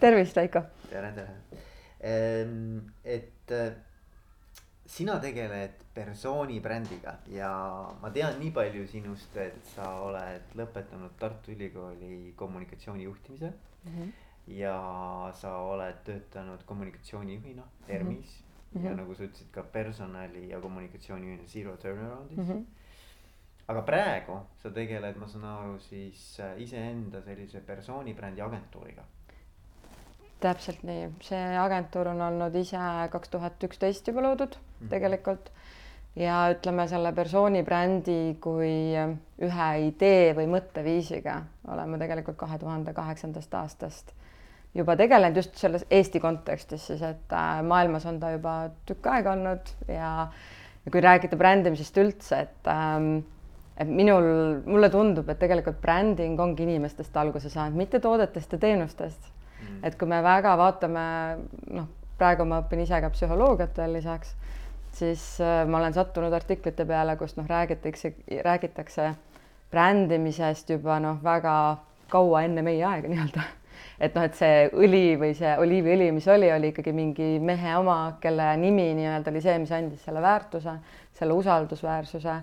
tervist, Veiko. tere, tere. Ehm, et äh, sina tegeled persooni brändiga ja ma tean nii palju sinust, et sa oled lõpetanud Tartu Ülikooli kommunikatsioonijuhtimise mm. -hmm. ja sa oled töötanud kommunikatsioonijuhina ERMis mm -hmm. ja nagu sa ütlesid ka personali ja kommunikatsioonijuhina Zero Turnaroundis mm. -hmm aga praegu sa tegeled, ma saan aru, siis äh, iseenda sellise persooni brändi agentuuriga täpselt nii, see agentuur on olnud ise kaks tuhat üksteist juba loodud mm tegelikult. Ja ütleme selle persooni brändi kui ühe idee või mõtteviisiga oleme tegelikult kahe tuhande kaheksandast aastast juba tegelenud just selles Eesti kontekstis siis, et äh, maailmas on ta juba tükk aega olnud ja, ja kui rääkida brändimisest üldse, et ähm, et minul, mulle tundub, et tegelikult bränding ongi inimestest alguse saanud, mitte toodetest ja teenustest. Et kui me väga vaatame, noh, praegu ma õpin ise ka psühholoogiat veel lisaks, siis äh, ma olen sattunud artiklite peale, kus noh, räägitakse, räägitakse brändimisest juba noh, väga kaua enne meie aega nii-öelda. Et noh, et see õli või see oliiviõli, mis oli, oli ikkagi mingi mehe oma, kelle nimi nii-öelda oli see, mis andis selle väärtuse, selle usaldusväärsuse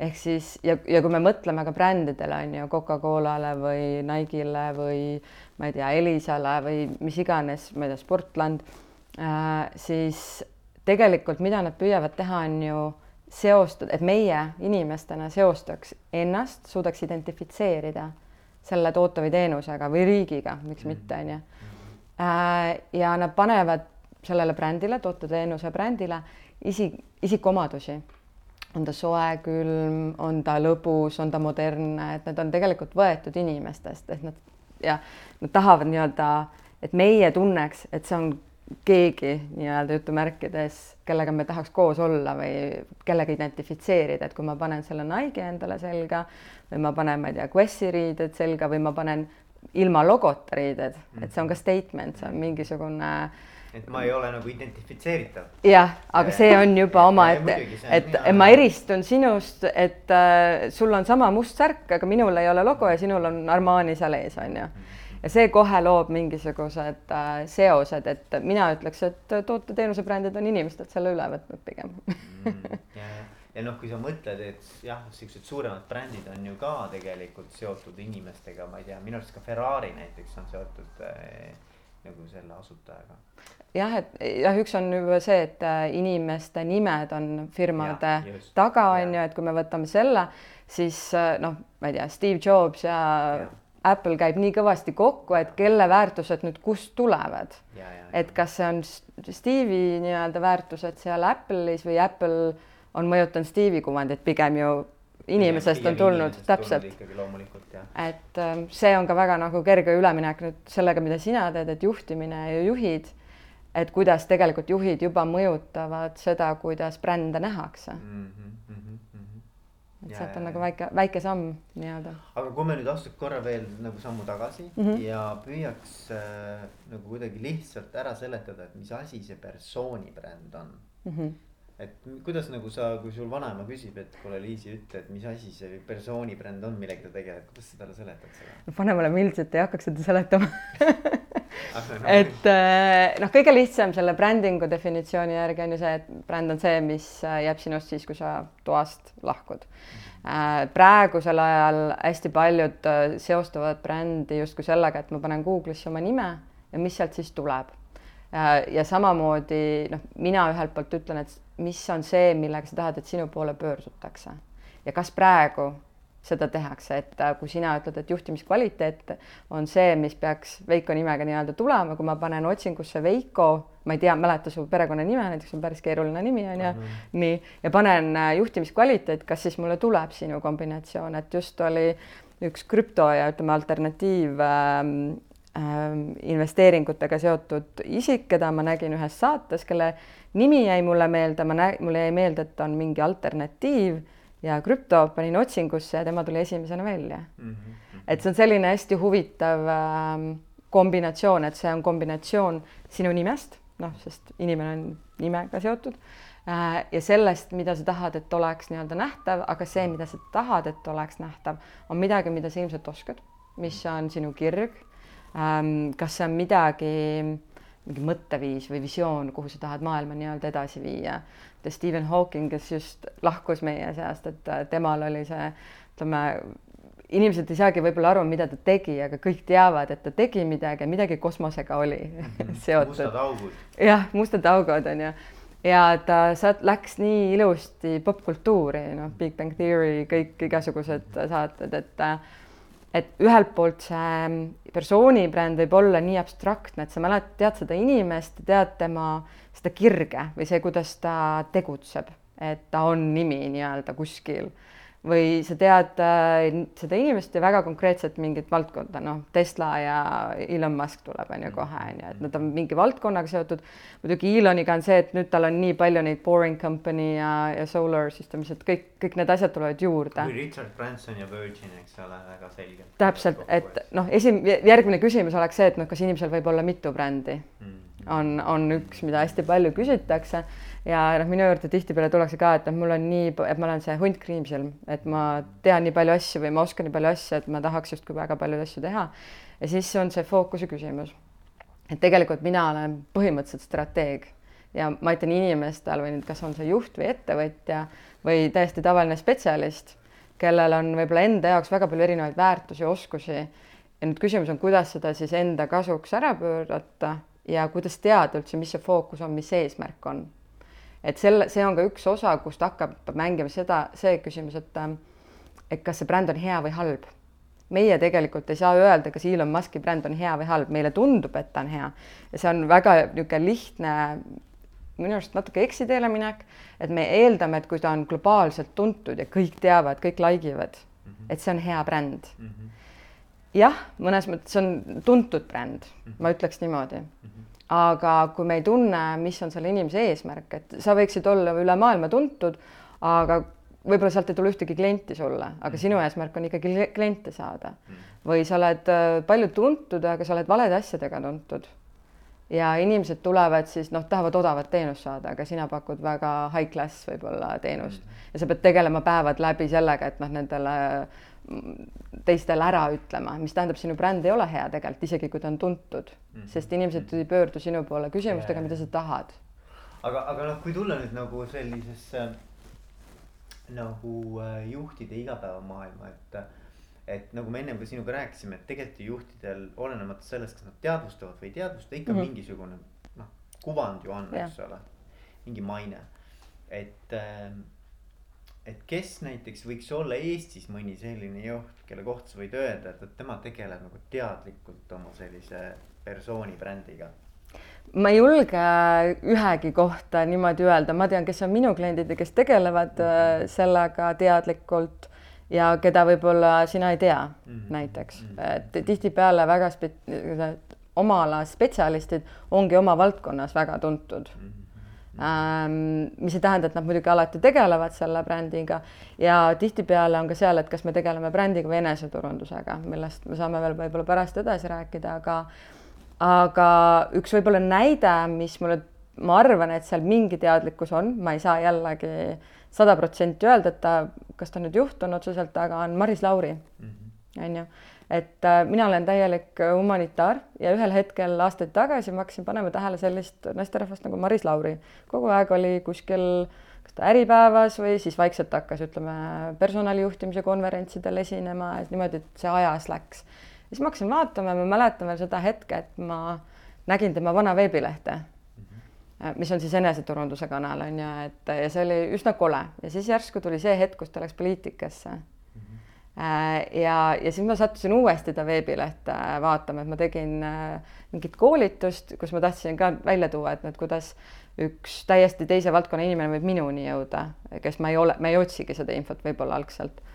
ehk siis ja, ja kui me mõtleme ka brändidele on ju Coca-Colale või Nike'le või ma ei tea, Elisale või mis iganes, ma ei tea, Sportland äh,, siis tegelikult mida nad püüavad teha, on ju seostada, et meie inimestena seostaks ennast, suudaks identifitseerida selle toote või teenusega või riigiga, miks mm. mitte, on ju. Äh, ja nad panevad sellele brändile, toote-teenuse brändile isik, isikuomadusi on ta soe, külm, on ta lõbus, on ta modernne, et need on tegelikult võetud inimestest, et nad ja nad tahavad nii-öelda, et meie tunneks, et see on keegi nii-öelda jutumärkides, kellega me tahaks koos olla või kellega identifitseerida, et kui ma panen selle Nike endale selga või ma panen, ma ei tea, Guessi riided selga või ma panen ilma logota riided, et see on ka statement, see on mingisugune äh, et ma ei ole nagu identifitseeritav. jah, aga see on juba omaette, et, et ma eristun sinust, et äh, sul on sama must särk, aga minul ei ole logo ja sinul on Armani seal ees, on ju. ja see kohe loob mingisugused äh, seosed, et mina ütleks, et toote-teenuse brändid on inimestelt selle üle võtnud pigem mm,. ja, ja, ja noh, kui sa mõtled, et jah, siuksed suuremad brändid on ju ka tegelikult seotud inimestega, ma ei tea, minu arust ka Ferrari näiteks on seotud äh, nagu selle asutajaga jah, et jah, üks on juba see, et äh, inimeste nimed on firmade ja, just, taga, on ju, et kui me võtame selle, siis äh, noh, ma ei tea, Steve Jobs ja, ja Apple käib nii kõvasti kokku, et kelle väärtused nüüd kust tulevad. et kas see on Steve'i nii-öelda väärtused seal Apple'is või Apple on mõjutanud Steve'i kuvandit pigem ju inimesest on tulnud, täpselt. et ähm, see on ka väga nagu kerge üleminek nüüd sellega, mida sina teed, et juhtimine ja juhid et kuidas tegelikult juhid juba mõjutavad seda, kuidas brände nähakse mm. -hmm, mm -hmm. et sealt on nagu väike, väike samm nii-öelda. aga kui me nüüd astuks korra veel nagu sammu tagasi mm -hmm. ja püüaks äh, nagu kuidagi lihtsalt ära seletada, et mis asi see persooni bränd on mm. -hmm et kuidas nagu sa, kui sul vanaema küsib, et kuule Liisi, ütle, et mis asi see persooni bränd on, millega ta tegeleb, kuidas sa talle seletad seda? vanemale ma ilmselt ei hakkaks seda seletama et äh, noh, kõige lihtsam selle brändingu definitsiooni järgi on ju see, et bränd on see, mis äh, jääb sinust siis, kui sa toast lahkud. Äh, praegusel ajal hästi paljud seostavad brändi justkui sellega, et ma panen Google'isse oma nime ja mis sealt siis tuleb. ja samamoodi noh, mina ühelt poolt ütlen, et mis on see, millega sa tahad, et sinu poole pöördutakse ja kas praegu seda tehakse, et äh, kui sina ütled, et juhtimiskvaliteet on see, mis peaks Veiko nimega nii-öelda tulema, kui ma panen otsingusse Veiko, ma ei tea, mäleta su perekonnanime, näiteks on päris keeruline nimi on ju mm, -hmm. nii, ja panen äh, juhtimiskvaliteet, kas siis mulle tuleb sinu kombinatsioon, et just oli üks krüpto ja ütleme, alternatiiv ähm, ähm, investeeringutega seotud isik, keda ma nägin ühes saates, kelle nimi jäi mulle meelde, ma nä-, mulle jäi meelde, et on mingi alternatiiv ja krüpto panin otsingusse ja tema tuli esimesena välja mm. -hmm. et see on selline hästi huvitav äh, kombinatsioon, et see on kombinatsioon sinu nimest, noh, sest inimene on nimega seotud äh, ja sellest, mida sa tahad, et oleks nii-öelda nähtav, aga see, mida sa tahad, et oleks nähtav, on midagi, mida sa ilmselt oskad, mis on sinu kirg ähm,. kas see on midagi, mingi mõtteviis või visioon, kuhu sa tahad maailma nii-öelda edasi viia. Stephen Hawking, kes just lahkus meie seast, et temal oli see, ütleme inimesed ei saagi võib-olla aru, mida ta tegi, aga kõik teavad, et ta tegi midagi, midagi kosmosega oli Mhm. seotud. mustad augud. jah, mustad augud on ju. ja ta sealt läks nii ilusti popkultuuri, noh, Big Bang Theory, kõik igasugused saated, et et ühelt poolt see persooni bränd võib olla nii abstraktne, et sa mäletad, tead seda inimest, tead tema seda kirge või see, kuidas ta tegutseb, et ta on nimi nii-öelda kuskil või sa tead äh, seda inimest ja väga konkreetselt mingit valdkonda, noh, Tesla ja Elon Musk tuleb, on ju, kohe, on ju, et nad on mingi valdkonnaga seotud. muidugi Eloniga on see, et nüüd tal on nii palju neid Boring Company ja, ja Solar Systems, et kõik, kõik need asjad tulevad juurde. kui Richard Branson ja Virgin, eks ole, väga selgelt. täpselt, et noh, esim-, järgmine küsimus oleks see, et noh, kas inimesel võib olla mitu brändi mm. On, on üks, mida hästi palju küsitakse ja noh, minu juurde tihtipeale tullakse ka, et noh, mul on nii, et ma olen see hunt kriimsilm, et ma tean nii palju asju või ma oskan nii palju asju, et ma tahaks justkui väga palju asju teha. ja siis on see fookuse küsimus. et tegelikult mina olen põhimõtteliselt strateeg ja ma aitan inimestel või nüüd, kas on see juht või ettevõtja või täiesti tavaline spetsialist, kellel on võib-olla enda jaoks väga palju erinevaid väärtusi, oskusi. ja nüüd küsimus on, kuidas seda siis enda kasuks ära pöörata ja kuidas teada üldse, mis see fookus on, mis eesmärk on et selle, see on ka üks osa, kust hakkab mängima seda, see küsimus, et et kas see bränd on hea või halb. meie tegelikult ei saa öelda, kas Elon Musk'i bränd on hea või halb, meile tundub, et ta on hea ja see on väga niisugune lihtne minu arust natuke eksiteele minek, et me eeldame, et kui ta on globaalselt tuntud ja kõik teavad, kõik like ivad mm, -hmm. et see on hea bränd mm. -hmm. jah, mõnes mõttes on tuntud bränd ma ütleks niimoodi aga kui me ei tunne, mis on selle inimese eesmärk, et sa võiksid olla üle maailma tuntud, aga võib-olla sealt ei tule ühtegi klienti sulle, aga mm. sinu eesmärk on ikkagi kliente saada. Mm. või sa oled äh, palju tuntud, aga sa oled valede asjadega tuntud. ja inimesed tulevad siis noh, tahavad odavat teenust saada, aga sina pakud väga high class võib-olla teenust mm. ja sa pead tegelema päevad läbi sellega, et noh, nendele teistele ära ütlema, mis tähendab, sinu bränd ei ole hea tegelikult, isegi kui ta on tuntud mm, -hmm. sest inimesed ei pöördu sinu poole küsimustega, mida sa tahad. aga, aga noh, kui tulla nüüd nagu sellisesse nagu äh, juhtide igapäevamaailma, et et nagu me ennem ka sinuga rääkisime, et tegelikult ju juhtidel olenemata sellest, kas nad teadvustavad või ei teadvusta, ikka mm -hmm. mingisugune noh, kuvand ju on, eks ole, mingi maine, et äh, et kes näiteks võiks olla Eestis mõni selline juht, kelle kohta sa võid öelda, et, et tema tegeleb nagu teadlikult oma sellise persooni brändiga? ma ei julge ühegi kohta niimoodi öelda, ma tean, kes on minu kliendid ja kes tegelevad mm -hmm. sellega teadlikult ja keda võib-olla sina ei tea mm -hmm. näiteks mm, -hmm. et tihtipeale väga spe-, oma ala spetsialistid ongi oma valdkonnas väga tuntud mm. -hmm mis ei tähenda, et nad muidugi alati tegelevad selle brändiga. Ja tihtipeale on ka seal, et kas me tegeleme brändiga või eneseturundusega, millest me saame veel võib-olla pärast edasi rääkida, aga aga üks võib-olla näide, mis mulle, ma arvan, et seal mingi teadlikkus on, ma ei saa jällegi sada protsenti öelda, et ta, kas ta nüüd juht on otseselt, aga on Maris Lauri, mhm. on ju et äh, mina olen täielik äh, humanitaar ja ühel hetkel aastaid tagasi ma hakkasin panema tähele sellist naisterahvast nagu Maris Lauri. kogu aeg oli kuskil kas ta Äripäevas või siis vaikselt hakkas, ütleme, personalijuhtimise konverentsidel esinema, et niimoodi, et see ajas läks. siis ma hakkasin vaatama ja ma mäletan veel seda hetke, et ma nägin tema vana veebilehte mhm. mis on siis eneseturunduse kanal on ju, et ja see oli üsna kole ja siis järsku tuli see hetk, kus ta läks poliitikasse ja, ja siis ma sattusin uuesti ta veebilehte vaatama, et ma tegin äh, mingit koolitust, kus ma tahtsin ka välja tuua, et nüüd, kuidas üks täiesti teise valdkonna inimene võib minuni jõuda, kes ma ei ole, ma ei otsigi seda infot võib-olla algselt. Äh,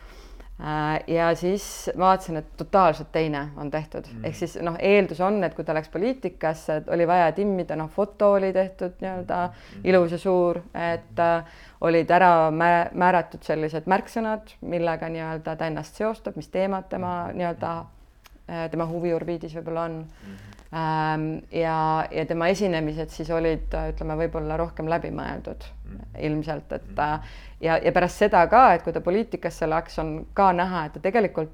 ja siis ma vaatasin, et totaalselt teine on tehtud mm., ehk siis noh, eeldus on, et kui ta läks poliitikasse, oli vaja timmida, noh, foto oli tehtud nii-öelda mm. ilus ja suur, et äh, olid ära määratud sellised märksõnad, millega nii-öelda ta ennast seostab, mis teemad tema mm. nii-öelda äh, tema huviorbiidis võib-olla on mm. -hmm. Ja, ja tema esinemised siis olid, ütleme, võib-olla rohkem läbimõeldud mm. ilmselt, et mm ja, ja pärast seda ka, et kui ta poliitikasse läks, on ka näha, et ta tegelikult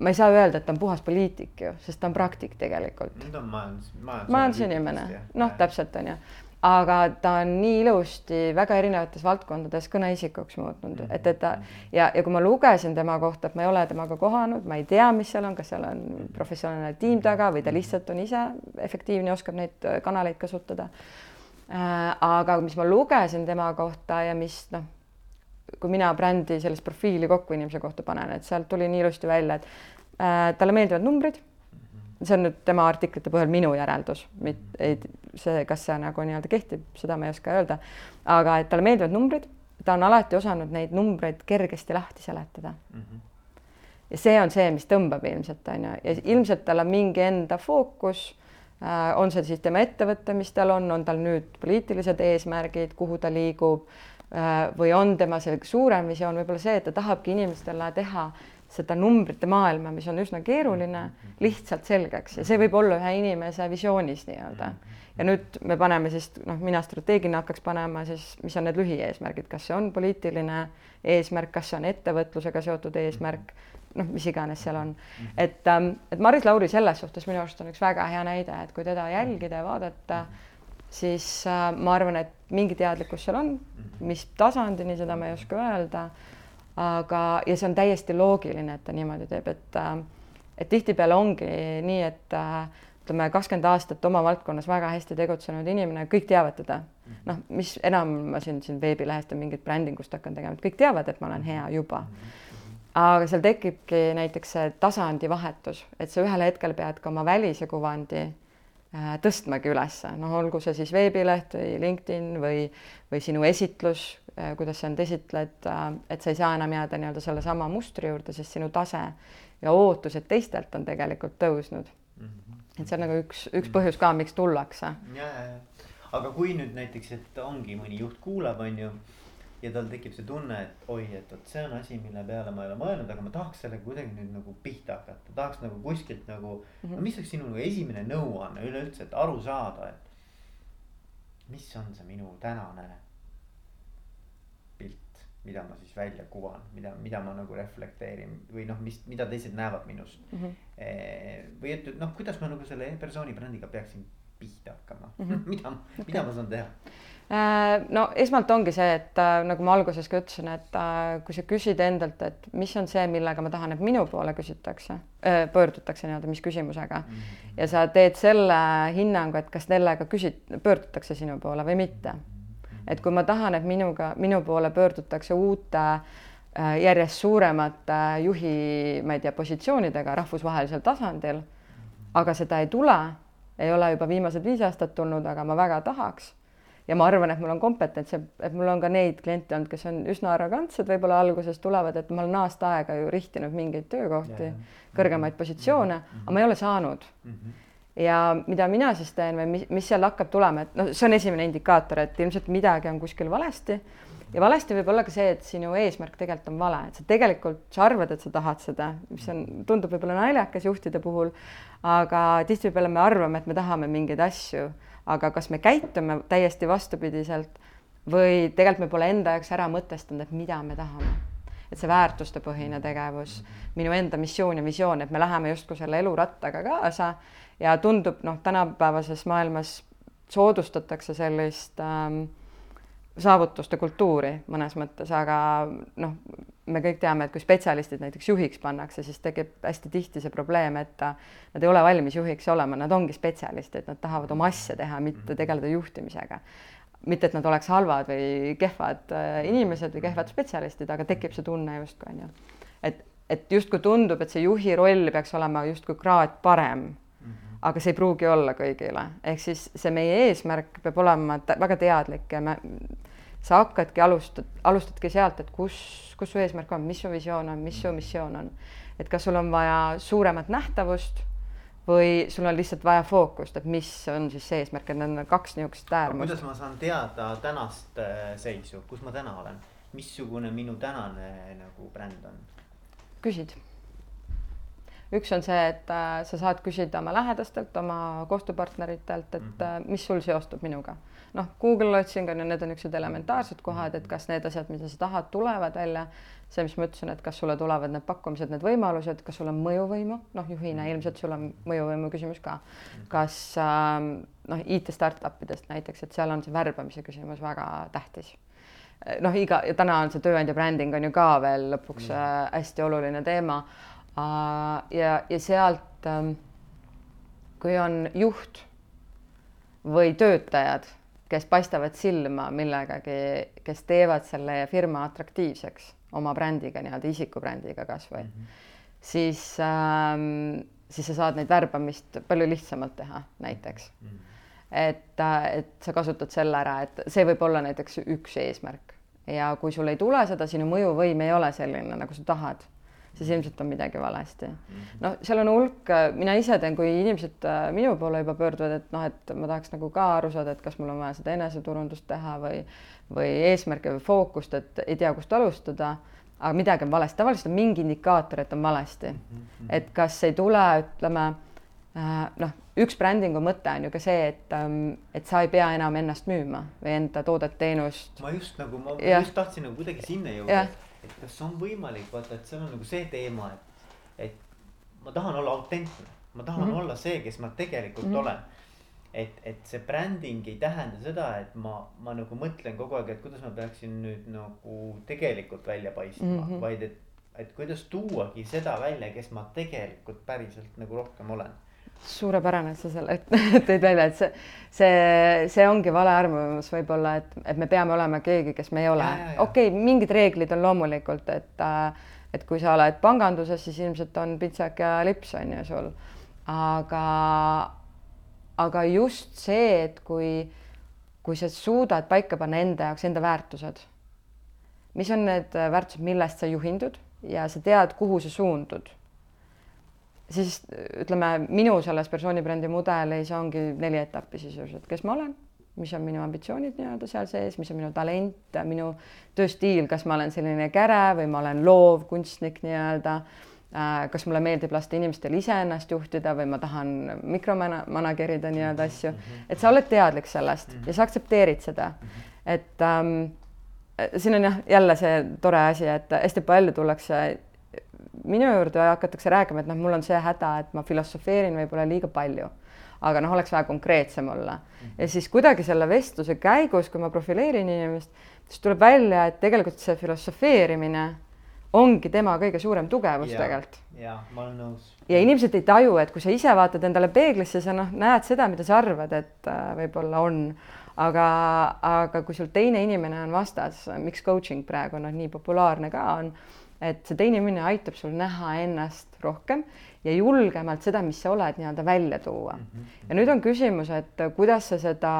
ma ei saa öelda, et ta on puhas poliitik ju, sest ta on praktik tegelikult. ta on majandus, majandus. majandusinimene, noh, täpselt on ju aga ta on nii ilusti väga erinevates valdkondades kõneisikuks muutnud, mhm. et, et ta ja, ja kui ma lugesin tema kohta, et ma ei ole temaga kohanud, ma ei tea, mis seal on, kas seal on professionaalne tiim taga või ta mhm. lihtsalt on ise efektiivne, oskab neid äh, kanaleid kasutada äh,. aga mis ma lugesin tema kohta ja mis noh, kui mina brändi sellist profiili kokku inimese kohta panen, et sealt tuli nii ilusti välja, et äh, talle meeldivad numbrid see on nüüd tema artiklite põhjal minu järeldus, see, kas see nagu nii-öelda kehtib, seda ma ei oska öelda. aga et talle meeldivad numbrid, ta on alati osanud neid numbreid kergesti lahti seletada mm. -hmm. ja see on see, mis tõmbab ilmselt on ju, ja ilmselt tal on mingi enda fookus äh,. on see siis tema ettevõte, mis tal on, on tal nüüd poliitilised eesmärgid, kuhu ta liigub äh, või on tema see suurem visioon võib-olla see, et ta tahabki inimestele teha seda numbrite maailma, mis on üsna keeruline, lihtsalt selgeks. Ja see võib olla ühe inimese visioonis nii-öelda. ja nüüd me paneme siis noh, mina strateegina hakkaks panema siis, mis on need lühieesmärgid, kas see on poliitiline eesmärk, kas see on ettevõtlusega seotud eesmärk, noh, mis iganes seal on. et, ähm, et Maris Lauri selles suhtes minu arust on üks väga hea näide, et kui teda jälgida ja vaadata, siis äh, ma arvan, et mingi teadlikkus seal on, mis tasandini, seda ma ei oska öelda aga, ja see on täiesti loogiline, et ta niimoodi teeb, et äh, et tihtipeale ongi nii, et äh, ütleme, kakskümmend aastat oma valdkonnas väga hästi tegutsenud inimene, kõik teavad teda. noh, mis enam ma siin, siin veebilehest ja mingit brändingust hakkan tegema, et kõik teavad, et ma olen hea juba. aga seal tekibki näiteks see tasandi vahetus, et sa ühel hetkel pead ka oma välise kuvandi äh, tõstmagi ülesse, noh, olgu see siis veebileht või LinkedIn või, või sinu esitlus, kuidas sa end esitled, äh, et sa ei saa enam jääda nii-öelda sellesama mustri juurde, sest sinu tase ja ootused teistelt on tegelikult tõusnud mm. -hmm. et see on nagu üks, üks põhjus ka, miks tullakse. ja, ja, ja, aga kui nüüd näiteks, et ongi mõni juht kuulab, on ju ja tal tekib see tunne, et oi, et vot see on asi, mille peale ma ei ole mõelnud, aga ma tahaks sellega kuidagi nüüd nagu pihta hakata, tahaks nagu kuskilt nagu mm, -hmm. no mis oleks sinu nagu esimene nõuanne üleüldse, et aru saada, et mis on see minu tänane mida ma siis välja kuvan, mida, mida ma nagu reflekteerin või noh, mis, mida teised näevad minust mm. -hmm. või et, noh, kuidas ma nagu selle persooni brändiga peaksin pihta hakkama mm, -hmm. mida okay., mida ma saan teha? Äh, no esmalt ongi see, et äh, nagu ma alguses ka ütlesin, et kui sa küsid endalt, et mis on see, millega ma tahan, et minu poole küsitakse, pöördutakse nii-öelda, mis küsimusega mm -hmm. ja sa teed selle hinnangu, et kas sellega küsit-, pöördutakse sinu poole või mitte mm. -hmm et kui ma tahan, et minuga, minu poole pöördutakse uute äh, järjest suuremate juhi, ma ei tea, positsioonidega rahvusvahelisel tasandil, aga seda ei tule, ei ole juba viimased viis aastat tulnud, aga ma väga tahaks. Ja ma arvan, et mul on kompetents et mul on ka neid kliente olnud, kes on üsna arrogantsed, võib-olla alguses tulevad, et ma olen aasta aega ju rihtinud mingeid töökohti, kõrgemaid positsioone, aga ma ei ole saanud. Mm. -hmm ja mida mina siis teen või mis, mis seal hakkab tulema, et noh, see on esimene indikaator, et ilmselt midagi on kuskil valesti. ja valesti võib olla ka see, et sinu eesmärk tegelikult on vale, et sa tegelikult, sa arvad, et sa tahad seda, mis on, tundub võib-olla naljakas juhtide puhul, aga tihtipeale me arvame, et me tahame mingeid asju, aga kas me käitume täiesti vastupidiselt või tegelikult me pole enda jaoks ära mõtestanud, et mida me tahame et see väärtustepõhine tegevus, minu enda missioon ja visioon, et me läheme justkui selle elurattaga kaasa ja tundub noh, tänapäevases maailmas soodustatakse sellist ähm, saavutuste kultuuri mõnes mõttes, aga noh, me kõik teame, et kui spetsialistid näiteks juhiks pannakse, siis tekib hästi tihti see probleem, et nad ei ole valmis juhiks olema, nad ongi spetsialistid, nad tahavad oma asja teha, mitte tegeleda juhtimisega. Mitte, et nad oleks halvad või kehvad äh, inimesed või kehvad spetsialistid, aga tekib see tunne justkui on ju, et, et justkui tundub, et see juhi roll peaks olema justkui kraad parem aga see ei pruugi olla kõigile, ehk siis see meie eesmärk peab olema väga teadlik ja me, sa hakkadki alustad, alustadki sealt, et kus, kus su eesmärk on, mis su visioon on, mis su missioon on. et kas sul on vaja suuremat nähtavust või sul on lihtsalt vaja fookust, et mis on siis see eesmärk, et need on kaks niisugust äärmust. kuidas ma saan teada tänast äh, seisu, kus ma täna olen, missugune minu tänane nagu bränd on? küsid üks on see, et äh, sa saad küsida oma lähedastelt, oma koostööpartneritelt, et mm -hmm. mis sul seostub minuga. Noh, Google otsing on ju, need on niisugused elementaarsed kohad, et kas need asjad, mida sa tahad, tulevad välja. see, mis ma ütlesin, et kas sulle tulevad need pakkumised, need võimalused, kas sul on mõjuvõimu, noh, juhina ilmselt sul on mõjuvõimu küsimus ka. kas äh, noh, IT startup idest näiteks, et seal on see värbamise küsimus väga tähtis noh, iga ja täna on see tööandja bränding on ju ka veel lõpuks mm. äh, hästi oluline teema äh,. ja, ja sealt ähm, kui on juht või töötajad, kes paistavad silma millegagi, kes teevad selle firma atraktiivseks oma brändiga, nii-öelda isikubrändiga kasvõi mm, -hmm. siis ähm,, siis sa saad neid värbamist palju lihtsamalt teha näiteks mm. -hmm et, et sa kasutad selle ära, et see võib olla näiteks üks eesmärk ja kui sul ei tule seda, sinu mõjuvõim ei ole selline, nagu sa tahad, siis ilmselt on midagi valesti. Mhm. noh, seal on hulk, mina ise teen, kui inimesed äh, minu poole juba pöörduvad, et noh, et ma tahaks nagu ka aru saada, et kas mul on vaja seda eneseturundust teha või, või eesmärke või fookust, et ei tea, kust alustada. aga midagi on valesti, tavaliselt on mingi indikaator, et on valesti. Mhm. et kas ei tule, ütleme Äh, noh, üks brändingu mõte on ju ka see, et, ähm, et sa ei pea enam ennast müüma või enda toodet-teenust. ma just nagu, ma ja. just tahtsin nagu kuidagi sinna jõuda, et kas on võimalik, vaata, et seal on nagu see teema, et, et ma tahan olla autentne, ma tahan mm -hmm. olla see, kes ma tegelikult mm -hmm. olen. et, et see bränding ei tähenda seda, et ma, ma nagu mõtlen kogu aeg, et kuidas ma peaksin nüüd nagu tegelikult välja paistma mm, -hmm. vaid et, et kuidas tuuagi seda välja, kes ma tegelikult päriselt nagu rohkem olen suurepärane, et sa selle tõid välja, et see, see, see ongi vale arvamus võib-olla, et, et me peame olema keegi, kes me ei ole. okei okay,, mingid reeglid on loomulikult, et, et kui sa oled panganduses, siis ilmselt on pitsak ja lips on ju sul. aga, aga just see, et kui, kui sa suudad paika panna enda jaoks enda väärtused, mis on need väärtused, millest sa juhindud ja sa tead, kuhu sa suundud siis ütleme, minu selles persoonibrändi mudelis ongi neli etappi sisuliselt, kes ma olen, mis on minu ambitsioonid nii-öelda seal sees, mis on minu talent, minu tööstiil, kas ma olen selline käre või ma olen loov kunstnik nii-öelda äh, kas mulle meeldib lasta inimestel ise ennast juhtida või ma tahan mikromanager ida nii-öelda asju, et sa oled teadlik sellest ja sa aktsepteerid seda, et ähm, siin on jah, jälle see tore asi, et hästi palju tullakse minu juurde hakatakse rääkima, et noh, mul on see häda, et ma filosofeerin võib-olla liiga palju. aga noh, oleks vaja konkreetsem olla mm. -hmm. ja siis kuidagi selle vestluse käigus, kui ma profileerin inimest, siis tuleb välja, et tegelikult see filosofeerimine ongi tema kõige suurem tugevus ja, tegelikult. ja ma olen nõus. ja inimesed ei taju, et kui sa ise vaatad endale peeglisse, sa noh, näed seda, mida sa arvad, et äh, võib-olla on aga, aga kui sul teine inimene on vastas, miks coaching praegu noh, nii populaarne ka on et see teine inimene aitab sul näha ennast rohkem ja julgemalt seda, mis sa oled, nii-öelda välja tuua mm. -hmm. ja nüüd on küsimus, et kuidas sa seda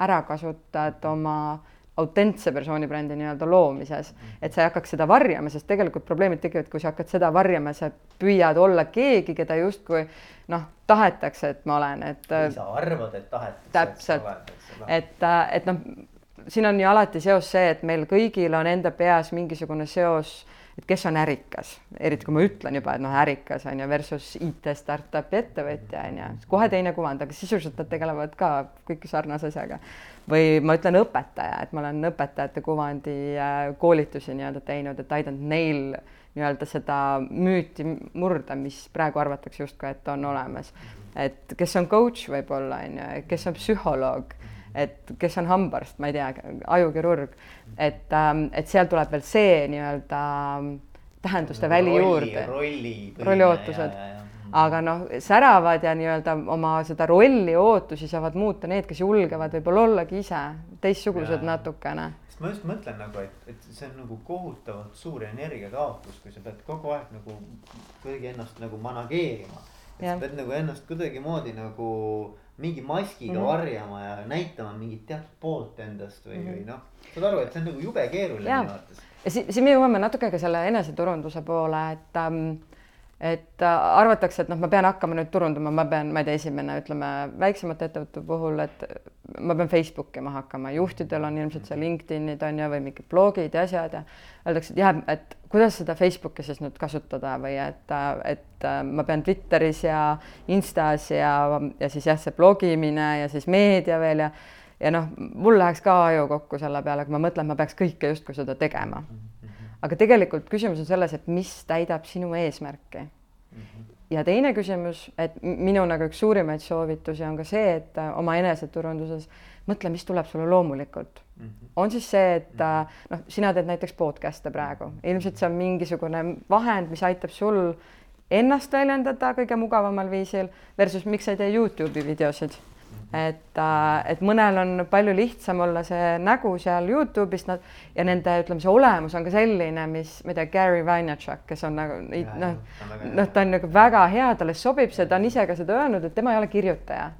ära kasutad oma autentse persooni brändi nii-öelda loomises, mhm. et sa ei hakkaks seda varjama, sest tegelikult probleemid tekivad, kui sa hakkad seda varjama, sa püüad olla keegi, keda justkui noh, tahetakse, et ma olen, et. sa arvad, et tahetakse. täpselt, et, et noh, siin on ju alati seos see, et meil kõigil on enda peas mingisugune seos et kes on ärikas, eriti kui ma ütlen juba, et noh, ärikas on ju versus IT startup'i ettevõtja on ju, kohe teine kuvand, aga sisuliselt nad tegelevad ka kõik sarnase asjaga. või ma ütlen õpetaja, et ma olen õpetajate kuvandi äh, koolitusi nii-öelda teinud, et aidanud neil nii-öelda seda müüti murda, mis praegu arvatakse justkui, et on olemas. et kes on coach võib-olla on ju, kes on psühholoog et kes on hambaarst, ma ei tea, ajukirurg, et, ähm, et seal tuleb veel see nii-öelda ähm, tähenduste nagu väli juurde. rolli, rolli ootused. aga noh, säravad ja nii-öelda oma seda rolli ootusi saavad muuta need, kes julgevad võib-olla ollagi ise teistsugused ja. natukene ma just mõtlen nagu, et, et see on nagu kohutavalt suur energiakaotus, kui sa pead kogu aeg nagu kuidagi ennast nagu manageerima. et ja. sa pead nagu ennast kuidagimoodi nagu mingi maskiga mm -hmm. varjama ja näitama mingit teatud poolt endast või mm, -hmm. või noh. saad aru, et see on nagu jube keeruline minu arvates. ja siis, siis me jõuame natuke ka selle eneseturunduse poole, et ähm, et äh, arvatakse, et noh, ma pean hakkama nüüd turundama, ma pean, ma ei tea, esimene, ütleme väiksemate ettevõtete puhul, et ma pean Facebooki ma hakkama, juhtidel on ilmselt see LinkedInid on ju või mingid blogid ja asjad ja öeldakse, et jah, et kuidas seda Facebooki siis nüüd kasutada või et, et äh, ma pean Twitteris ja Instas ja, ja siis jah, see blogimine ja siis meedia veel ja ja noh, mul läheks ka aju kokku selle peale, kui ma mõtlen, ma peaks kõike justkui seda tegema aga tegelikult küsimus on selles, et mis täidab sinu eesmärki mm. -hmm. ja teine küsimus, et minu nagu üks suurimaid soovitusi on ka see, et äh, oma eneseturunduses mõtle, mis tuleb sulle loomulikult mm. -hmm. on siis see, et mm -hmm. noh, sina teed näiteks podcast'e praegu, ilmselt see on mingisugune vahend, mis aitab sul ennast väljendada kõige mugavamal viisil versus miks sa ei tee Youtube'i videosid et, äh, et mõnel on palju lihtsam olla see nägu seal Youtube'is nad ja nende, ütleme, see olemus on ka selline, mis, ma ei tea, Gary Vaynerchuk, kes on nagu noh, noh, ta on nagu väga hea, talle sobib see, ta on ise ka seda öelnud, et tema ei ole kirjutaja.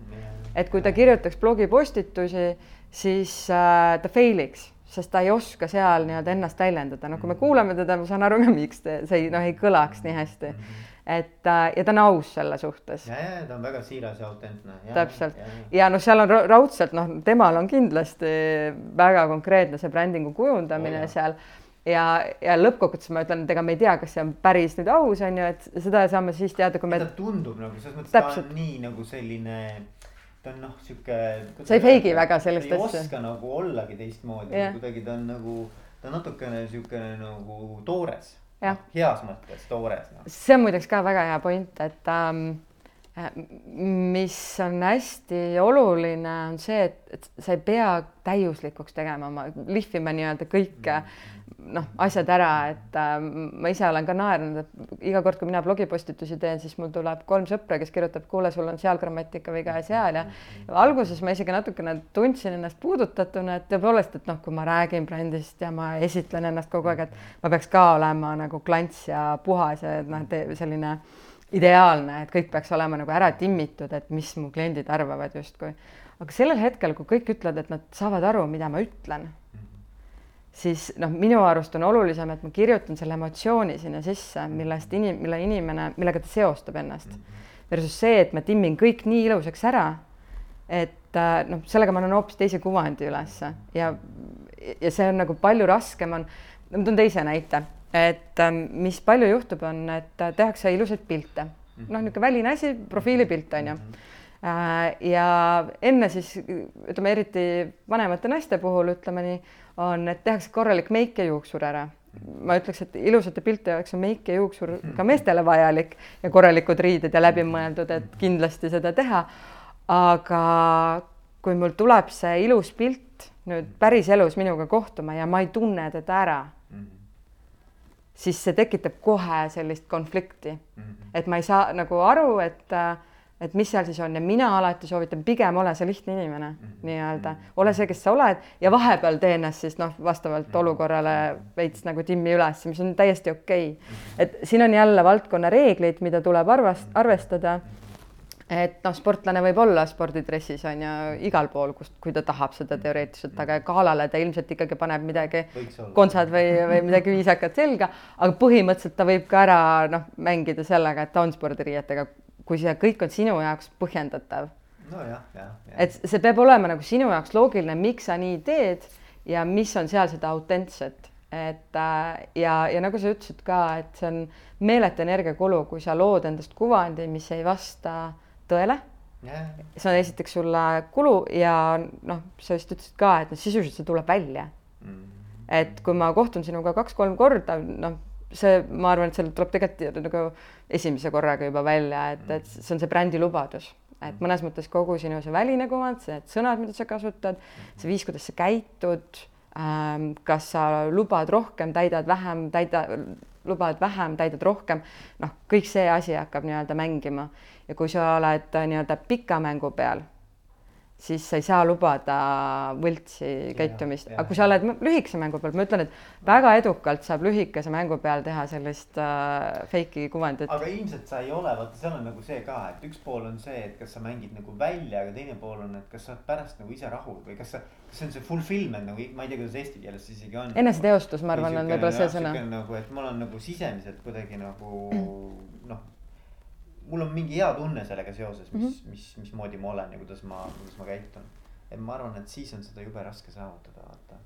et kui ta kirjutaks blogipostitusi, siis äh, ta fail'iks sest ta ei oska seal nii-öelda ennast väljendada, noh, kui me kuulame teda, ma saan aru ka, miks te, see ei, noh, ei kõlaks nii hästi. Mm. -hmm et äh, ja ta on aus selle suhtes. ja, ja ta on väga siiras ja autentne. täpselt ja, ja. ja noh, seal on raudselt noh, temal on kindlasti väga konkreetne see brändingu kujundamine oh, seal ja, ja lõppkokkuvõttes ma ütlen, et ega me ei tea, kas see on päris nüüd aus, on ju, et seda saame siis teada, kui me. ta tundub nagu selles mõttes, ta on nii nagu selline, ta on noh, sihuke. sa ei feigi väga sellist asja. ei oska nagu ollagi teistmoodi yeah., kuidagi ta on nagu, ta on natukene siukene nagu toores. Heas mõttes toores no.. see on muideks ka väga hea point, et ähm, äh, mis on hästi oluline, on see, et, et sa ei pea täiuslikuks tegema oma, lihvima nii-öelda kõike noh, asjad ära, et äh, ma ise olen ka naernud, et iga kord, kui mina blogipostitusi teen, siis mul tuleb kolm sõpra, kes kirjutab, kuule, sul on seal grammatikaviga ja seal ja, ja alguses ma isegi natukene tundsin ennast puudutatuna, et tõepoolest, et noh, kui ma räägin brändist ja ma esitlen ennast kogu aeg, et ma peaks ka olema nagu klants ja puhas ja noh, selline ideaalne, et kõik peaks olema nagu ära timmitud, et mis mu kliendid arvavad justkui. aga sellel hetkel, kui kõik ütlevad, et nad saavad aru, mida ma ütlen siis noh, minu arust on olulisem, et ma kirjutan selle emotsiooni sinna sisse, millest inim-, mille inimene, millega ta seostab ennast. Versus see, et ma timmin kõik nii ilusaks ära, et äh, noh, sellega ma annan hoopis teise kuvandi ülesse ja, ja see on nagu palju raskem on, ma toon teise näite, et ähm, mis palju juhtub, on, et äh, tehakse ilusaid pilte, noh, niisugune väline asi, profiilipilt on ju. Äh, ja enne siis ütleme, eriti vanemate naiste puhul ütleme nii on, et tehakse korralik meik ja juuksur ära. ma ütleks, et ilusate pilte jaoks on meik ja juuksur ka meestele vajalik ja korralikud riided ja läbimõeldud, et kindlasti seda teha. aga kui mul tuleb see ilus pilt nüüd päriselus minuga kohtuma ja ma ei tunne teda ära, siis see tekitab kohe sellist konflikti. et ma ei saa nagu aru, et et mis seal siis on ja mina alati soovitan pigem ole see lihtne inimene mm -hmm. nii-öelda, ole see, kes sa oled ja vahepeal tee ennast siis noh, vastavalt mm -hmm. olukorrale veits nagu timmi üles, mis on täiesti okei okay.. et siin on jälle valdkonna reeglid, mida tuleb arvast-, arvestada. Et noh, sportlane võib olla spordidressis on ju igal pool, kust, kui ta tahab seda teoreetiliselt, aga galale ta ilmselt ikkagi paneb midagi, kontsad või, või midagi viisakat selga, aga põhimõtteliselt ta võib ka ära noh, mängida sellega, et ta on spordiriietega kui see kõik on sinu jaoks põhjendatav. nojah, jah, jah. et see peab olema nagu sinu jaoks loogiline, miks sa nii teed ja mis on seal seda autentset, et äh, ja, ja nagu sa ütlesid ka, et see on meeletu energiakulu, kui sa lood endast kuvandi, mis ei vasta tõele. Yeah.. see on esiteks sulle kulu ja noh, sa vist ütlesid ka, et noh, sisuliselt see tuleb välja. Mm. -hmm. et kui ma kohtun sinuga kaks-kolm korda, noh see, ma arvan, et seal tuleb tegelikult nagu esimese korraga juba välja, et, et see on see brändi lubadus, et mõnes mõttes kogu sinu see väline kuvand, need sõnad, mida sa kasutad, see viis, kuidas sa käitud ähm,, kas sa lubad rohkem, täidad vähem, täida, lubad vähem, täidad rohkem, noh, kõik see asi hakkab nii-öelda mängima ja kui sa oled nii-öelda pika mängu peal, siis sa ei saa lubada võltsi käitumist, aga kui sa oled lühikese mängu peal, ma ütlen, et väga edukalt saab lühikese mängu peal teha sellist äh, fake'i kuvandit. aga ilmselt sa ei ole, vaata, seal on nagu see ka, et üks pool on see, et kas sa mängid nagu välja, aga teine pool on, et kas sa oled pärast nagu ise rahul või kas sa, kas see on see fulfillment nagu, ma ei tea, kuidas eesti keeles see isegi on. eneseteostus, ma arvan, on võib-olla see sõna. nagu, et ma olen nagu sisemiselt kuidagi nagu noh mul on mingi hea tunne sellega seoses, mis mm, -hmm. mis, mismoodi ma olen ja kuidas ma, kuidas ma käitun. et ma arvan, et siis on seda jube raske saavutada, vaata.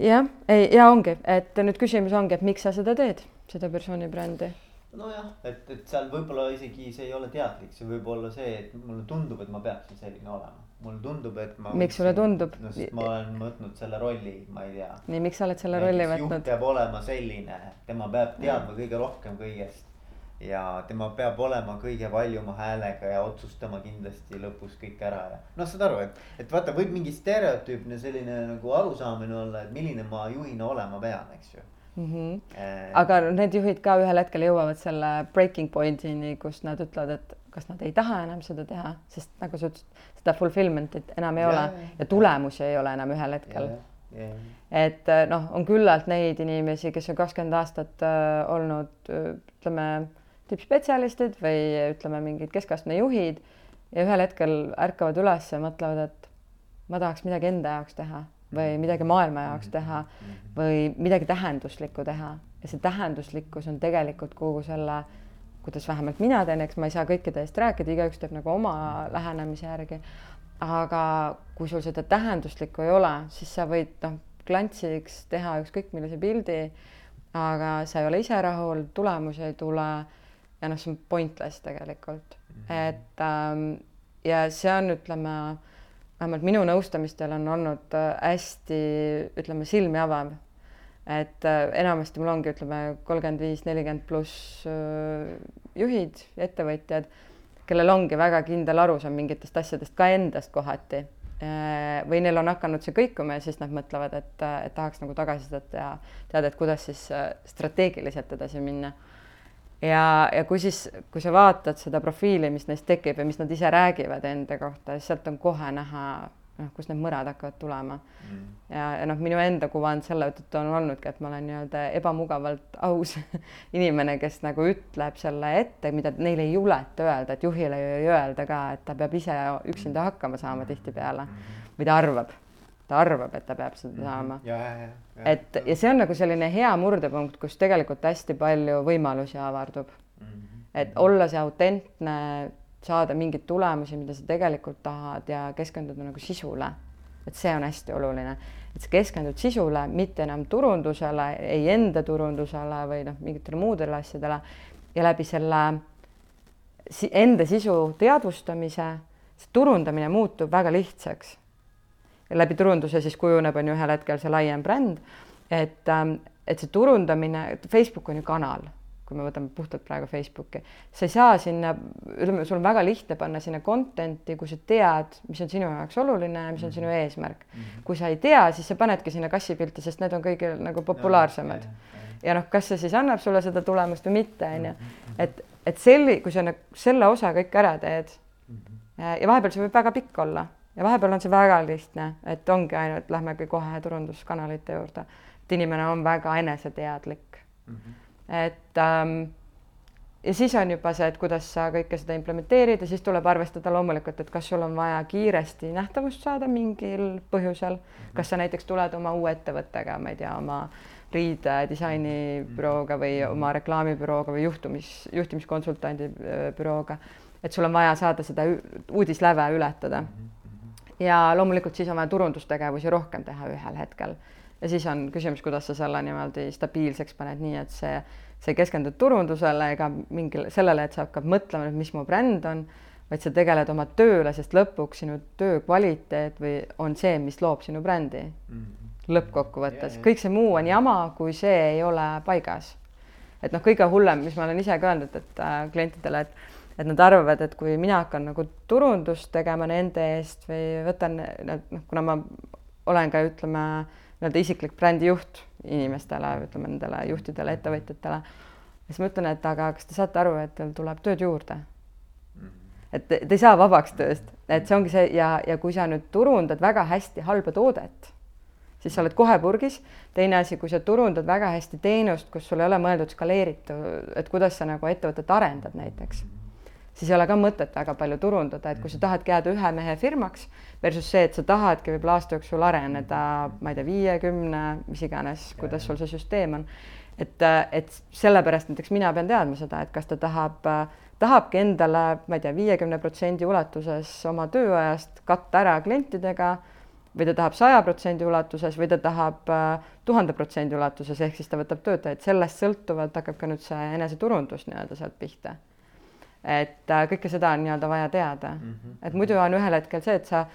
jah, ei ja ongi, et nüüd küsimus ongi, et miks sa seda teed, seda persooni brändi nojah, et, et seal võib-olla isegi see ei ole teadlik, see võib olla see, et mulle tundub, et ma peaksin selline olema. mulle tundub, et ma. miks sulle tundub? no sest ma olen võtnud selle rolli, ma ei tea. nii, miks sa oled selle rolli võtnud? juht peab olema selline, tema peab teadma kõige rohkem kõigest ja tema peab olema kõige valjuma häälega ja otsustama kindlasti lõpus kõik ära ja noh, saad aru, et, et vaata, võib mingi stereotüüpne selline nagu arusaamine olla, et milline ma juhina olema pean, eks ju mm. -hmm. Äh, aga need juhid ka ühel hetkel jõuavad selle breaking point'ini, kus nad ütlevad, et kas nad ei taha enam seda teha, sest nagu sa ütlesid, seda fulfillment'it enam ei ja, ole ja, tulemusi ei ole enam ühel hetkel. Et noh, on küllalt neid inimesi, kes on kakskümmend aastat äh, olnud ütleme tippspetsialistid või ütleme, mingid keskastme juhid ja ühel hetkel ärkavad üles ja mõtlevad, et ma tahaks midagi enda jaoks teha või mhm. midagi maailma jaoks teha mhm. või midagi tähenduslikku teha ja see tähenduslikkus on tegelikult kogu selle, kuidas vähemalt mina teen, eks ma ei saa kõikide eest rääkida, igaüks teeb nagu oma lähenemise järgi. aga kui sul seda tähenduslikku ei ole, siis sa võid noh, klantsiks teha ükskõik millise pildi, aga sa ei ole ise rahul, tulemusi ei tule ja noh, see on pointless tegelikult mm, -hmm. et ähm, ja see on, ütleme, vähemalt minu nõustamistel on olnud äh, hästi, ütleme, silmi avav. et äh, enamasti mul ongi, ütleme, kolmkümmend viis, nelikümmend pluss äh, juhid, ettevõtjad, kellel ongi väga kindel arusaam mingitest asjadest ka endast kohati äh, või neil on hakanud see kõikuma ja siis nad mõtlevad, et, et tahaks nagu tagasisidet ja teada, et kuidas siis äh, strateegiliselt edasi minna ja, ja kui siis, kui sa vaatad seda profiili, mis neist tekib ja mis nad ise räägivad enda kohta, siis sealt on kohe näha, noh, kus need mõrad hakkavad tulema. Mm.. ja, ja noh, minu enda kuvand selle tõttu on olnudki, et ma olen nii-öelda ebamugavalt aus inimene, kes nagu ütleb selle ette, mida neile ei juleta öelda, et juhile ei öelda ka, et ta peab ise üksinda hakkama saama tihtipeale. Mm. või ta arvab ta arvab, et ta peab seda mhm. saama. et ja see on nagu selline hea murdepunkt, kus tegelikult hästi palju võimalusi avardub mm. -hmm. et olla see autentne, saada mingeid tulemusi, mida sa tegelikult tahad ja keskenduda nagu sisule. et see on hästi oluline, et sa keskendud sisule, mitte enam turundusele, ei enda turundusele või noh, mingitele muudele asjadele ja läbi selle enda sisu teadvustamise, see turundamine muutub väga lihtsaks läbi turunduse siis kujuneb, on ju ühel hetkel see laiem bränd. et, ähm, et see turundamine, Facebook on ju kanal, kui me võtame puhtalt praegu Facebooki, sa ei saa sinna, ütleme, sul on väga lihtne panna sinna content'i, kui sa tead, mis on sinu jaoks oluline ja mis on sinu eesmärk mm. -hmm. kui sa ei tea, siis sa panedki sinna kassipilti, sest need on kõige nagu populaarsemad. ja noh, kas see siis annab sulle seda tulemust või mitte, on ju, mhm. et, et selli-, kui sa nagu selle osa kõik ära teed mm -hmm. ja vahepeal see võib väga pikk olla ja vahepeal on see väga lihtne, et ongi ainult, lähmegi kohe turunduskanalite juurde, et inimene on väga eneseteadlik mm. -hmm. et ähm, ja siis on juba see, et kuidas sa kõike seda implementeerid ja siis tuleb arvestada loomulikult, et kas sul on vaja kiiresti nähtavust saada mingil põhjusel mm, -hmm. kas sa näiteks tuled oma uue ettevõttega, ma ei tea, oma riidedisainibürooga või mhm. oma reklaamibürooga või juhtumis, juhtimiskonsultandi äh, bürooga, et sul on vaja saada seda uudisläve ületada mm. -hmm ja loomulikult siis on vaja turundustegevusi rohkem teha ühel hetkel. ja siis on küsimus, kuidas sa selle niimoodi stabiilseks paned, nii et see, sa ei keskendu turundusele ega mingile sellele, et sa hakkad mõtlema, mis mu bränd on, vaid sa tegeled oma tööle, sest lõpuks sinu töö kvaliteet või on see, mis loob sinu brändi mm. -hmm. lõppkokkuvõttes, kõik see muu on jama, kui see ei ole paigas. et noh, kõige hullem, mis ma olen ise ka öelnud, et äh, klientidele, et et nad arvavad, et kui mina hakkan nagu turundust tegema nende eest või võtan noh, kuna ma olen ka ütleme nii-öelda isiklik brändijuht inimestele, ütleme nendele juhtidele, ettevõtjatele, siis ma ütlen, et aga kas te saate aru, et teil tuleb tööd juurde? et te ei saa vabaks tööst, et see ongi see ja, ja kui sa nüüd turundad väga hästi halba toodet, siis sa oled kohe purgis. teine asi, kui sa turundad väga hästi teenust, kus sul ei ole mõeldud skaleeritud, et kuidas sa nagu ettevõtet arendad näiteks, siis ei ole ka mõtet väga palju turundada, et kui sa tahadki jääda ühe mehe firmaks versus see, et sa tahadki võib-olla aasta jooksul areneda, ma ei tea, viiekümne, mis iganes, kuidas sul see süsteem on. et, et sellepärast näiteks mina pean teadma seda, et kas ta tahab tahabki endale, ma ei tea, viiekümne protsendi ulatuses oma tööajast katta ära klientidega või ta tahab saja protsendi ulatuses või ta tahab äh, tuhande protsendi ulatuses, ehk siis ta võtab töötajaid, sellest sõltuvalt hakkab ka nüüd see eneseturundus nii-öelda sealt pihta. Et äh, kõike seda on nii-öelda vaja teada mm, -hmm. et muidu on ühel hetkel see, et sa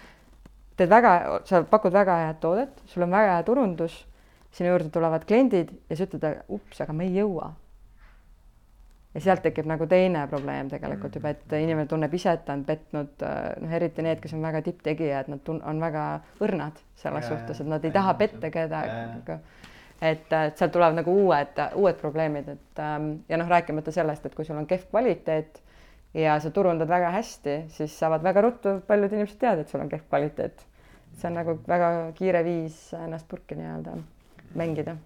teed väga, sa pakud väga head toodet, sul on väga hea turundus, sinu juurde tulevad kliendid ja sa ütled, ups, aga me ei jõua ja sealt tekib nagu teine probleem tegelikult juba, et inimene tunneb ise, et ta on petnud, noh, eriti need, kes on väga tipptegijad, nad tun-, on väga õrnad selles ja, suhtes, et nad ei taha petta kedagi. et, et sealt tulevad nagu uued, uued probleemid, et ähm, ja noh, rääkimata sellest, et kui sul on kehv kvaliteet ja sa turundad väga hästi, siis saavad väga ruttu paljud inimesed teada, et sul on kehv kvaliteet. see on nagu väga kiire viis ennast purki nii-öelda mängida.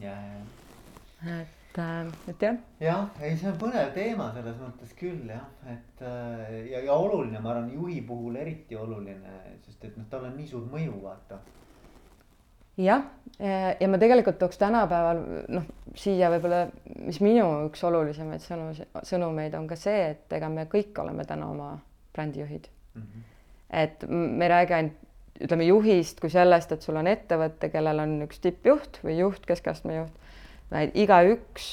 ja, ja. et et, äh, et jah. jah, ei, see on põnev teema selles mõttes küll jah, et äh, ja, ja oluline, ma arvan, juhi puhul eriti oluline, sest et noh, tal on nii suur mõju, vaata. Jah, ja ma tegelikult tooks tänapäeval noh, siia võib-olla, mis minu üks olulisemaid sõnu, sõnumeid on ka see, et ega me kõik oleme täna oma brändijuhid mm. -hmm. et me ei räägi ainult ütleme juhist kui sellest, et sul on ettevõte, kellel on üks tippjuht või juht, keskastme juht vaid igaüks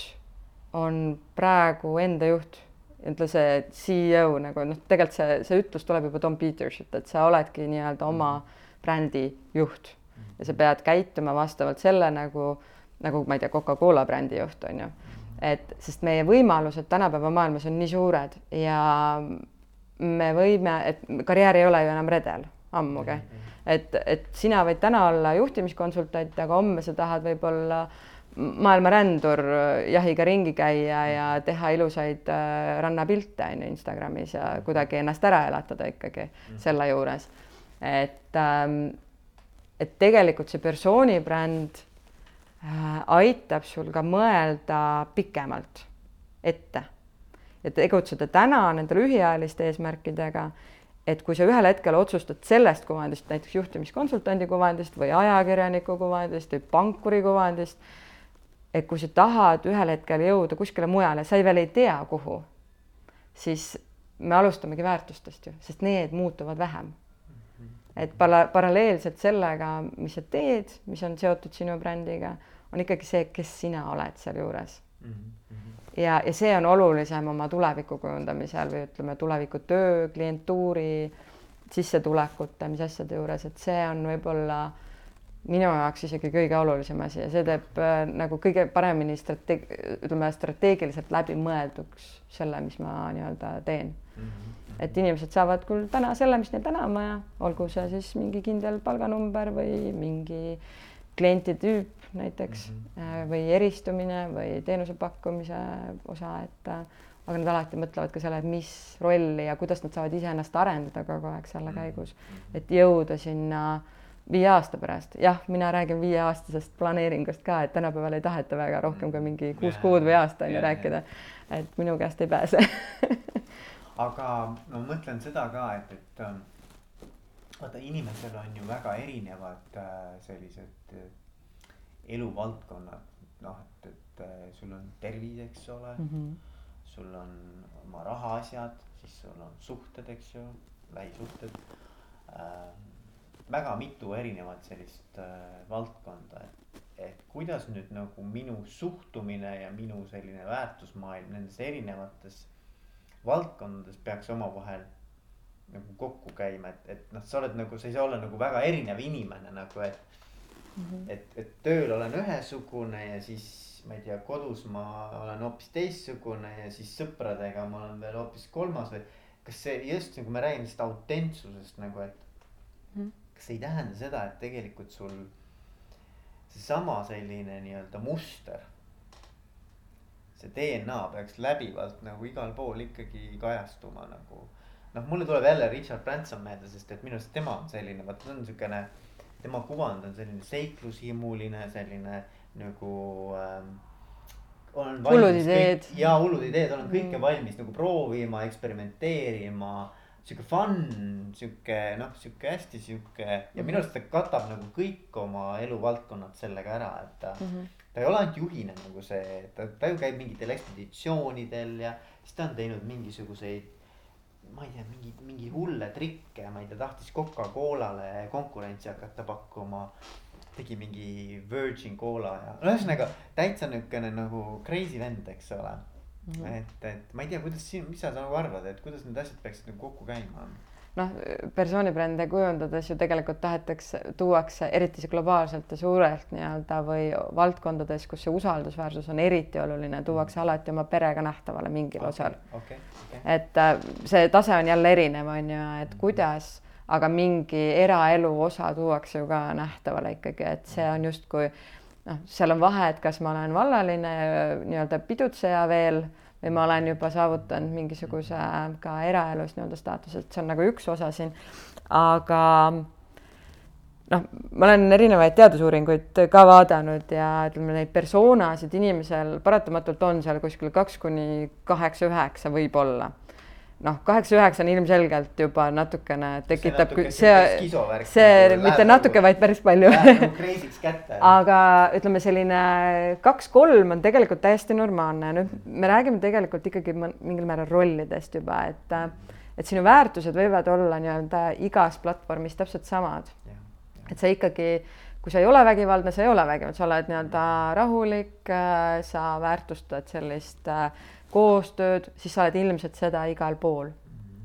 on praegu enda juht, ütle see CEO nagu noh, tegelikult see, see ütlus tuleb juba Tom Petersilt, et sa oledki nii-öelda oma brändi juht ja sa pead käituma vastavalt selle nagu, nagu ma ei tea, Coca-Cola brändi juht on ju. et sest meie võimalused tänapäeva maailmas on nii suured ja me võime, et karjäär ei ole ju enam redel, ammugi. et, et sina võid täna olla juhtimiskonsultant, aga homme sa tahad võib-olla maailmarändur, jahiga ringi käia ja teha ilusaid äh, rannapilte on ju Instagramis ja kuidagi ennast ära elatada ikkagi mm. selle juures. et ähm,, et tegelikult see persooni bränd äh, aitab sul ka mõelda pikemalt ette ja tegutseda täna nende lühiajaliste eesmärkidega et kui sa ühel hetkel otsustad sellest kuvandist, näiteks juhtimiskonsultandi kuvandist või ajakirjaniku kuvandist või pankuri kuvandist et kui sa tahad ühel hetkel jõuda kuskile mujale, sa ei veel ei tea, kuhu, siis me alustamegi väärtustest ju, sest need muutuvad vähem. Et para-, paralleelselt sellega, mis sa teed, mis on seotud sinu brändiga, on ikkagi see, kes sina oled sealjuures mm. -hmm. ja, ja see on olulisem oma tuleviku kujundamisel või ütleme, tulevikutöö, klientuuri, sissetulekute, mis asjade juures, et see on võib-olla minu jaoks isegi kõige olulisem asi ja see teeb äh, nagu kõige paremini strateeg-, ütleme strateegiliselt läbimõelduks selle, mis ma nii-öelda teen mm. -hmm. Et inimesed saavad küll täna selle, mis neil täna on vaja, olgu see siis mingi kindel palganumber või mingi kliendi tüüp näiteks mm -hmm. või eristumine või teenuse pakkumise osa, et äh, aga nad alati mõtlevad ka selle, et mis rolli ja kuidas nad saavad iseennast arendada kogu aeg selle mhm. käigus, et jõuda sinna viie aasta pärast, jah, mina räägin viieaastasest planeeringust ka, et tänapäeval ei taheta väga rohkem kui mingi kuus kuud või aasta on ju rääkida. et minu käest ei pääse aga no mõtlen seda ka, et, et ähm, vaata, inimesel on ju väga erinevad äh, sellised äh, eluvaldkonnad, noh, et, et äh, sul on tervis, eks ole. Mm, -hmm. sul on oma rahaasjad, siis sul on suhted, eks ju, lähisuhted. Äh, väga mitu erinevat sellist äh, valdkonda, et, et kuidas nüüd nagu minu suhtumine ja minu selline väärtusmaailm nendes erinevates valdkondades peaks omavahel nagu kokku käima, et, et noh, sa oled nagu, sa ei saa olla nagu väga erinev inimene nagu, et mm. -hmm. et, et tööl olen ühesugune ja siis ma ei tea, kodus ma olen hoopis teistsugune ja siis sõpradega ma olen veel hoopis kolmas või. kas see just nagu me räägime sellest autentsusest nagu, et mm. -hmm kas see ei tähenda seda, et tegelikult sul seesama selline nii-öelda muster. See DNA peaks läbivalt nagu igal pool ikkagi kajastuma nagu noh, mulle tuleb jälle Richard Branson meelde, sest et minu arust tema on selline, vaata ta on siukene. tema kuvand on selline seiklushimuline, selline nagu ähm, hullud ideed. ja hullud ideed, olen kõike mm. valmis nagu proovima, eksperimenteerima. sihuke fun, sihuke noh, sihuke hästi sihuke ja minu arust ta katab nagu kõik oma eluvaldkonnad sellega ära, et ta mm. -hmm. Ta ei ole ainult juhina nagu see, ta, ta ju käib mingitel ekspeditsioonidel ja siis ta on teinud mingisuguseid ma ei tea, mingi, mingi hulle trikke, ma ei tea, tahtis Coca-Colale konkurentsi hakata pakkuma tegi mingi Virgin Cola ja no ühesõnaga täitsa niukene nagu crazy vend, eks ole mm. et, et ma ei tea, kuidas siin, mis sa nagu arvad, et kuidas need asjad peaksid nagu kokku käima? Noh, persoonibrände kujundades ju tegelikult tahetakse, tuuakse eriti globaalselt ja suurelt nii-öelda või valdkondades, kus see usaldusväärsus on eriti oluline, tuuakse mhm. alati oma perega nähtavale mingil okay, osal okay,. Okay. et äh, see tase on jälle erinev, on ju, et mhm. kuidas aga mingi eraelu osa tuuakse ju ka nähtavale ikkagi, et see on justkui noh, seal on vahe, et kas ma olen vallaline nii-öelda pidutseja veel või ma olen juba saavutanud mingisuguse ka eraelus nii-öelda staatuse, et see on nagu üks osa siin. aga noh, ma olen erinevaid teadusuuringuid ka vaadanud ja ütleme, neid persoonasid inimesel paratamatult on seal kuskil kaks kuni kaheksa, üheksa võib-olla noh, kaheksa-üheksa on ilmselgelt juba natukene tekitab see, see, see, see mitte natuke, vaid päris palju. Nagu aga ütleme, selline kaks-kolm on tegelikult täiesti normaalne, nüüd me räägime tegelikult ikkagi mingil määral rollidest juba, et et sinu väärtused võivad olla nii-öelda igas platvormis täpselt samad. et sa ikkagi, kui sa ei ole vägivaldne, sa ei ole vägivaldne, sa oled nii-öelda rahulik, sa väärtustad sellist äh, koostööd, siis sa oled ilmselt seda igal pool.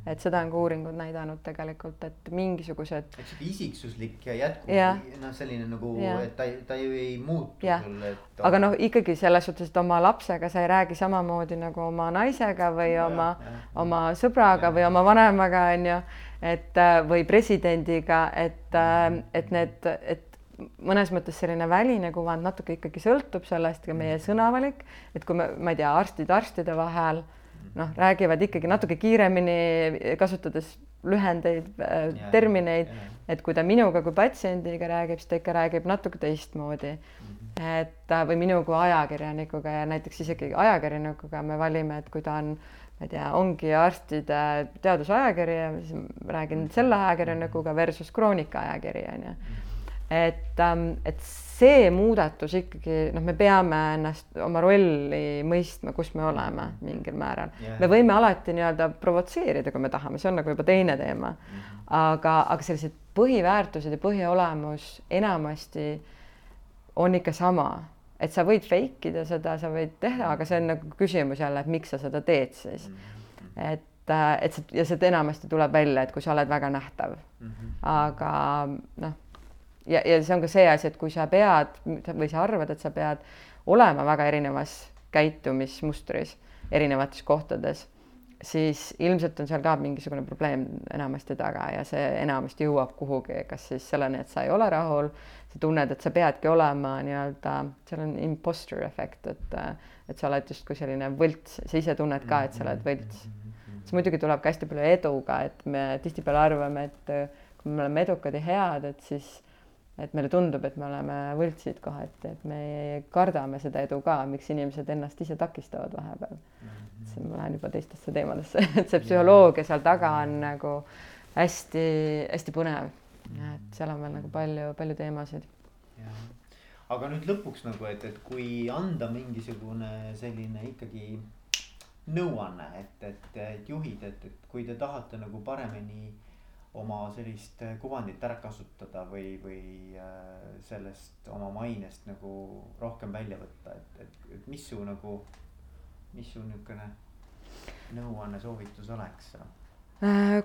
et seda on ka uuringud näidanud tegelikult, et mingisugused. et sihuke isiksuslik ja jätkuv noh, selline nagu, et ta, ta ju ei muutu sulle et.... aga noh, ikkagi selles suhtes, et oma lapsega sa ei räägi samamoodi nagu oma naisega või ja, oma, oma sõbraga ja. või oma vanemaga on ju, et või presidendiga, et, et need, et mõnes mõttes selline väline kuvand natuke ikkagi sõltub sellest ka meie sõnavalik, et kui me, ma ei tea, arstid arstide vahel noh, räägivad ikkagi natuke kiiremini, kasutades lühendeid äh,, termineid, et kui ta minuga kui patsiendiga räägib, siis ta ikka räägib natuke teistmoodi. et äh, või minu kui ajakirjanikuga ja näiteks isegi ajakirjanikuga me valime, et kui ta on ma ei tea, ongi arstide teadusajakiri ja siis räägin selle ajakirjanikuga versus kroonika ajakiri on ju et, ähm, et see muudatus ikkagi noh, me peame ennast, oma rolli mõistma, kus me oleme mingil määral yeah.. me võime alati nii-öelda provotseerida, kui me tahame, see on nagu juba teine teema mm. -hmm. aga, aga sellised põhiväärtused ja põhiolemus enamasti on ikka sama, et sa võid fake ida seda, sa võid teha, aga see on nagu küsimus jälle, et miks sa seda teed siis mm. -hmm. et äh, et see ja see enamasti tuleb välja, et kui sa oled väga nähtav mm. -hmm. aga noh ja, ja see on ka see asi, et kui sa pead või sa arvad, et sa pead olema väga erinevas käitumismustris erinevates kohtades, siis ilmselt on seal ka mingisugune probleem enamasti taga ja see enamasti jõuab kuhugi, kas siis selleni, et sa ei ole rahul, sa tunned, et sa peadki olema nii-öelda, seal on imposter efekt, et et sa oled justkui selline võlts, sa ise tunned ka, et sa oled võlts. siis muidugi tuleb ka hästi palju eduga, et me tihtipeale arvame, et kui me oleme edukad ja head, et siis et meile tundub, et me oleme võltsid kohati, et me kardame seda edu ka, miks inimesed ennast ise takistavad vahepeal mm. -hmm. siin ma lähen juba teistesse teemadesse, et see psühholoogia seal taga on nagu hästi-hästi põnev mm. -hmm. et seal on veel nagu palju-palju teemasid. aga nüüd lõpuks nagu, et, et kui anda mingisugune selline ikkagi nõuanne, et, et, et juhid, et, et kui te tahate nagu paremini oma sellist äh, kuvandit ära kasutada või, või äh, sellest oma mainest nagu rohkem välja võtta, et, et, et mis su nagu, mis su niisugune nõuanne, soovitus oleks äh,?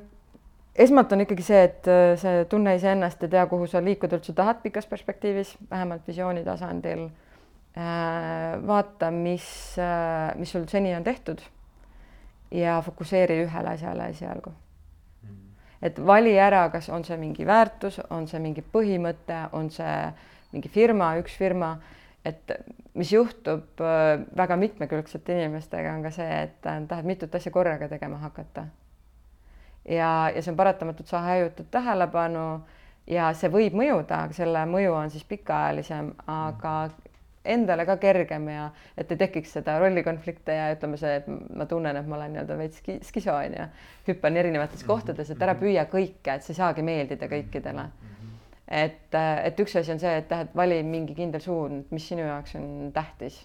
esmalt on ikkagi see, et see tunne iseennast ja tea, kuhu sa liikuda üldse tahad pikas perspektiivis, vähemalt visiooni tasandil vaata, mis mis sul seni on tehtud ja fokusseeri ühele asjale esialgu et vali ära, kas on see mingi väärtus, on see mingi põhimõte, on see mingi firma, üks firma, et mis juhtub äh, väga mitmekülgsete inimestega, on ka see, et tahad mitut asja korraga tegema hakata. ja, ja see on paratamatult, sa hajutad tähelepanu ja see võib mõjuda, aga selle mõju on siis pikaajalisem, aga endale ka kergem ja et ei tekiks seda rollikonflikte ja ütleme see, et ma tunnen, et ma olen nii-öelda veits skiso on ju, hüppan erinevates kohtades, et ära püüa kõike, et sa ei saagi meeldida kõikidele. et, et üks asi on see, et et vali mingi kindel suund, mis sinu jaoks on tähtis.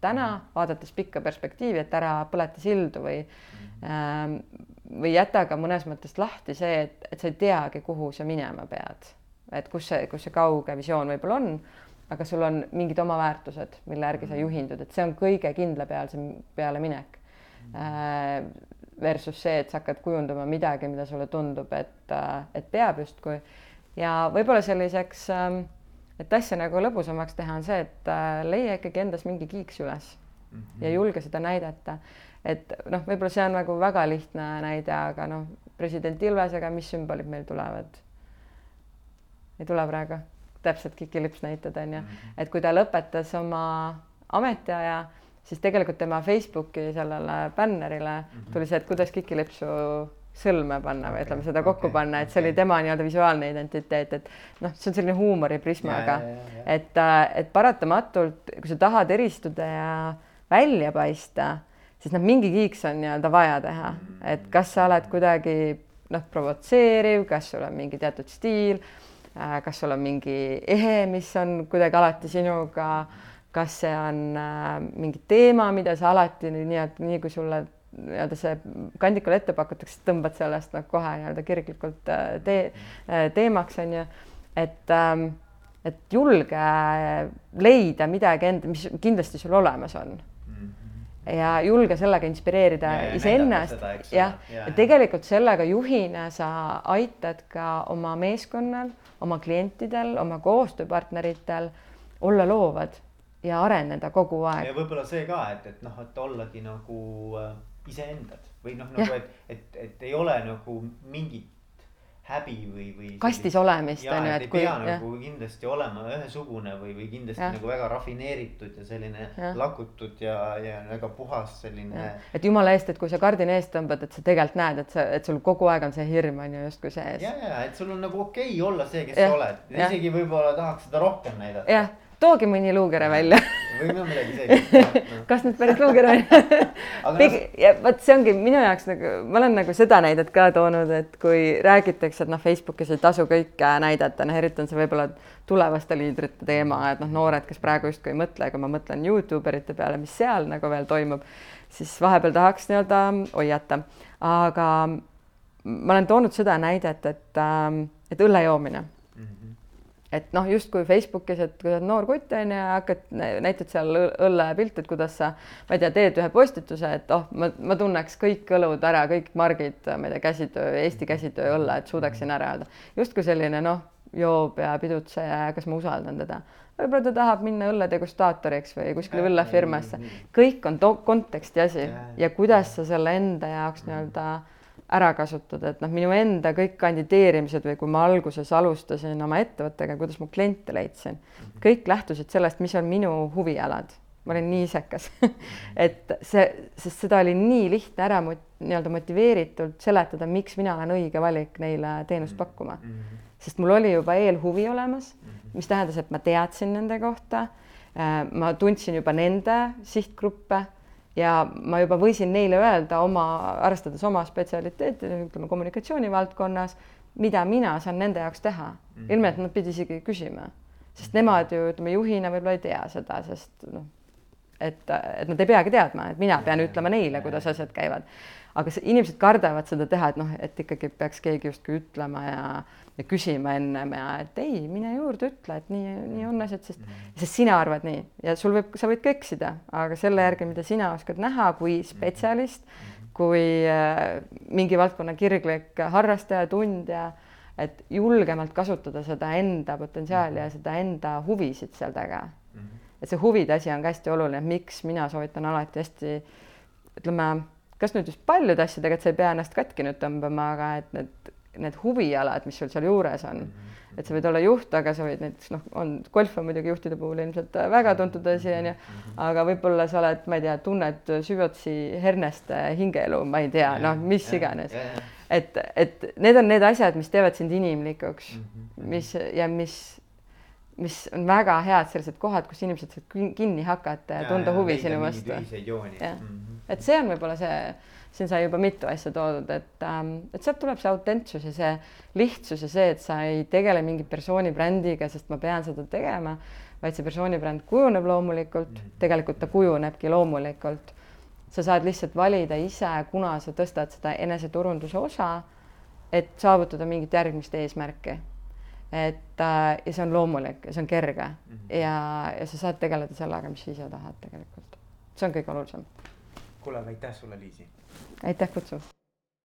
täna vaadates pikka perspektiivi, et ära põleta sildu või ähm, või jäta ka mõnes mõttes lahti see, et, et sa ei teagi, kuhu sa minema pead, et kus see, kus see kauge visioon võib-olla on aga sul on mingid oma väärtused, mille järgi sa juhindud, et see on kõige kindlapealsem pealeminek. Äh, versus see, et sa hakkad kujundama midagi, mida sulle tundub, et, äh, et peab justkui ja võib-olla selliseks, ähm, et asja nagu lõbusamaks teha, on see, et äh, leia ikkagi endas mingi kiiks üles mm -hmm. ja julge seda näidata. et noh, võib-olla see on nagu väga lihtne näide, aga noh, president Ilvesega, mis sümbolid meil tulevad? ei tule praegu täpselt Kikilips näited on ju, mhm. et kui ta lõpetas oma ametiaja, siis tegelikult tema Facebooki sellele bännerile mhm. tuli see, et kuidas Kikilipsu sõlme panna või ütleme seda kokku okay, panna, et see okay. oli tema nii-öelda visuaalne identiteet, et noh, see on selline huumoriprismaga, et, et paratamatult, kui sa tahad eristuda ja välja paista, siis noh, mingi kiiks on nii-öelda vaja teha, et kas sa oled kuidagi noh, provotseeriv, kas sul on mingi teatud stiil kas sul on mingi ehe, mis on kuidagi alati sinuga, kas see on äh, mingi teema, mida sa alati nii-öelda, nii kui sulle nii-öelda see kandikul ette pakutakse, tõmbad sellest noh, kohe nii-öelda kirglikult äh, tee, teemaks on ju, et ähm, et julge leida midagi enda, mis kindlasti sul olemas on ja julge sellega inspireerida iseennast, jah, ja tegelikult sellega juhina sa aitad ka oma meeskonnal, oma klientidel, oma koostööpartneritel olla loovad ja areneda kogu aeg. ja võib-olla see ka, et, et noh, et ollagi nagu äh, iseendad. Või noh, nagu et, et, et ei ole nagu mingit häbi või, või. kastis olemist on ju, et kui. ei pea nagu kindlasti olema ühesugune või, või kindlasti ja. nagu väga rafineeritud ja selline ja. lakutud ja, ja väga puhas selline. et jumala eest, et kui sa kardina eest tõmbad, et sa tegelikult näed, et sa, et sul kogu aeg on see hirm on ju justkui sees. ja, ja et sul on nagu okei okay olla see, kes ja. sa oled, isegi võib-olla tahaks seda rohkem näidata. jah tooge mõni luukere välja. Või no midagi sellist kas nüüd päris luukere välja? Pig... ja vot see ongi minu jaoks nagu, ma olen nagu seda näidet ka toonud, et kui räägitakse, et noh, Facebookis ei tasu kõike näidata, noh, eriti on see võib-olla tulevaste liidrite teema, et noh, noored, kes praegu justkui ei mõtle, aga ma mõtlen Youtube erite peale, mis seal nagu veel toimub, siis vahepeal tahaks nii-öelda hoiata, aga ma olen toonud seda näidet, et, ähm, et õlle joomine et noh, justkui Facebookis, et kui oled noor kutt on ju ja hakkad, näitad seal õllepilti, et kuidas sa, ma ei tea, teed ühe postituse, et oh, ma, ma tunneks kõik õlud ära, kõik margid, ma ei tea, käsitöö, Eesti käsitöö õlle, et suudaksin ära öelda. justkui selline noh, joob ja pidutseja ja kas ma usaldan teda. võib-olla ta tahab minna õlledegustaatoriks või kuskile õllefirmasse. kõik on konteksti asi ja kuidas sa selle enda jaoks nii-öelda ära kasutada, et noh, minu enda kõik kandideerimised või kui ma alguses alustasin oma ettevõttega, kuidas ma kliente leidsin, mhm. kõik lähtusid sellest, mis on minu huvialad. ma olin nii isekas et see, sest seda oli nii lihtne ära nii-öelda motiveeritult seletada, miks mina olen õige valik neile teenust mhm. pakkuma. Mhm. sest mul oli juba eelhuvi olemas, mis tähendas, et ma teadsin nende kohta. Äh, ma tundsin juba nende sihtgruppe ja ma juba võisin neile öelda oma, arvestades oma spetsialiteeti, ütleme kommunikatsiooni valdkonnas, mida mina saan nende jaoks teha mm, -hmm. ilma et nad pidi isegi küsima, sest mhm. nemad ju ütleme juhina võib-olla ei tea seda, sest noh, et, et nad ei peagi teadma, et mina pean ütlema neile, kuidas asjad käivad. aga see, inimesed kardavad seda teha, et noh, et ikkagi peaks keegi justkui ütlema ja ja küsima ennem ja et ei, mine juurde, ütle, et nii, nii on asjad, sest, mhm. sest sina arvad nii ja sul võib, sa võid ka eksida, aga selle järgi, mida sina oskad näha kui mhm. spetsialist, mhm. kui äh, mingi valdkonna kirglik harrastaja, tundja, et julgemalt kasutada seda enda potentsiaali ja seda enda huvisid seal taga. et see huvide asi on ka hästi oluline, miks mina soovitan alati hästi ütleme, kas nüüd just paljude asjadega, et sa ei pea ennast katki nüüd tõmbama, aga et need need huvialad, mis sul seal juures on. Mhm. et sa võid olla juht, aga sa võid näiteks noh, on golf on muidugi juhtide puhul ilmselt väga tuntud asi onju, Mhm. aga võib-olla sa oled, ma ei tea, tunned süvotsi herneste hingeelu, ma ei tea, noh, mis iganes. et, et need on need asjad, mis teevad sind inimlikuks, Mhm. mis ja mis mis on väga head sellised kohad, kus inimesed saavad kin- kinni hakata ja tunda huvi sinu vastu. Jah. Mhm. et see on võib-olla see, siin sai juba mitu asja toodud, et ähm,, et sealt tuleb see autentsus ja see lihtsus ja see, et sa ei tegele mingi persooni brändiga, sest ma pean seda tegema, vaid see persooni bränd kujuneb loomulikult, tegelikult ta kujunebki loomulikult. sa saad lihtsalt valida ise, kuna sa tõstad seda eneseturunduse osa, et saavutada mingit järgmist eesmärki. et äh, ja see on loomulik ja see on kerge ja, ja sa saad tegeleda sellega, mis sa ise tahad tegelikult. see on kõige olulisem. kuule, aitäh sulle, Liisi. Aitäh kutsumast.